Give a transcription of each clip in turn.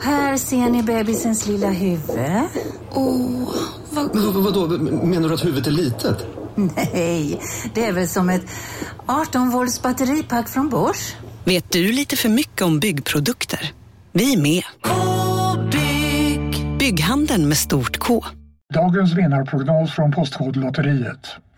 Här ser ni bebisens lilla huvud. Åh, vad... Men, vadå, menar du att huvudet är litet? Nej, det är väl som ett 18 volts batteripack från Bosch. Vet du lite för mycket om byggprodukter? Vi är med. -bygg. Bygghandeln med stort K. Dagens vinnarprognos från Postkodlotteriet.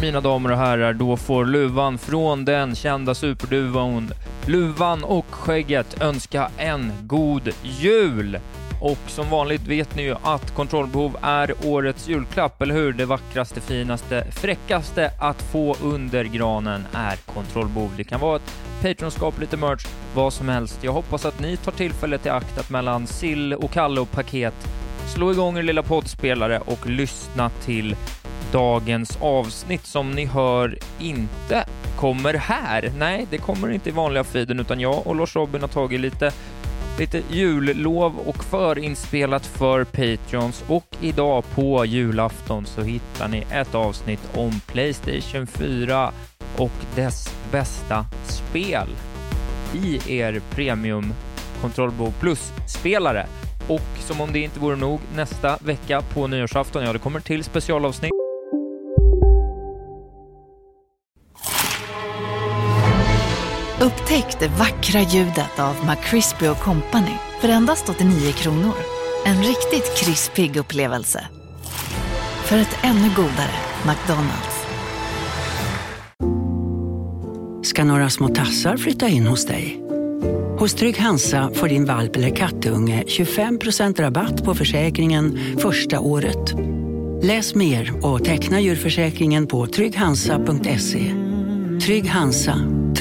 Mina damer och herrar, då får Luvan från den kända superduon Luvan och Skägget önska en god jul! Och som vanligt vet ni ju att kontrollbehov är årets julklapp, eller hur? Det vackraste, finaste, fräckaste att få under granen är kontrollbehov. Det kan vara ett Patreonskap, lite merch, vad som helst. Jag hoppas att ni tar tillfället i akt att mellan sill och kalle och paket slå igång er lilla poddspelare och lyssna till dagens avsnitt som ni hör inte kommer här. Nej, det kommer inte i vanliga feeden utan jag och Lars Robin har tagit lite lite jullov och förinspelat för Patreons och idag på julafton så hittar ni ett avsnitt om Playstation 4 och dess bästa spel i er Premium Kontrollbehov Plus-spelare. Och som om det inte vore nog, nästa vecka på nyårsafton, ja, det kommer till specialavsnitt Upptäck det vackra ljudet av McCrispy Company för endast 89 kronor. En riktigt krispig upplevelse. För ett ännu godare McDonalds. Ska några små tassar flytta in hos dig? Hos Trygg Hansa får din valp eller kattunge 25% rabatt på försäkringen första året. Läs mer och teckna djurförsäkringen på trygghansa.se. Trygg Hansa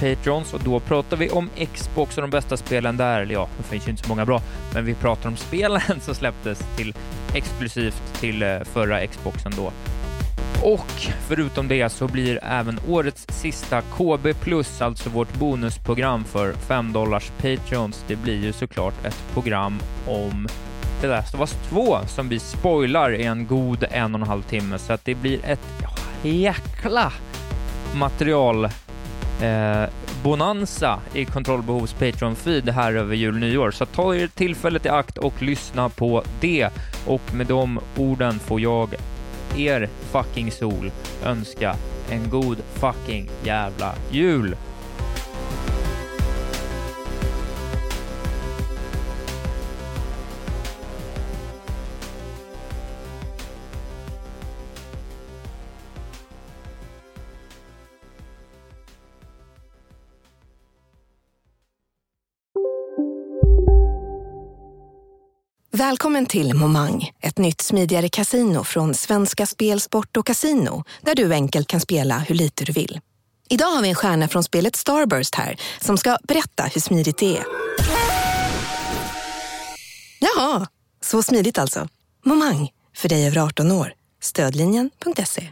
Patrons och då pratar vi om Xbox och de bästa spelen där, eller ja, det finns ju inte så många bra, men vi pratar om spelen som släpptes till exklusivt till eh, förra Xboxen då. Och förutom det så blir även årets sista KB+, alltså vårt bonusprogram för 5 dollars Patreons, det blir ju såklart ett program om The Last of Us 2 som vi spoilar i en god en och en halv timme, så att det blir ett jäkla material eh, bonanza i kontrollbehovs Patreon-feed här över jul och nyår. Så ta er tillfället i akt och lyssna på det. Och med de orden får jag er fucking sol önska en god fucking jävla jul. Välkommen till Momang, ett nytt smidigare casino från Svenska Spel, Sport och Casino där du enkelt kan spela hur lite du vill. Idag har vi en stjärna från spelet Starburst här som ska berätta hur smidigt det är. Jaha, så smidigt alltså. Momang, för dig över 18 år. Stödlinjen.se.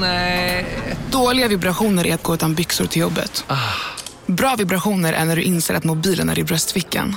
Nej. Dåliga vibrationer är att gå utan byxor till jobbet. Bra vibrationer är när du inser att mobilen är i bröstfickan.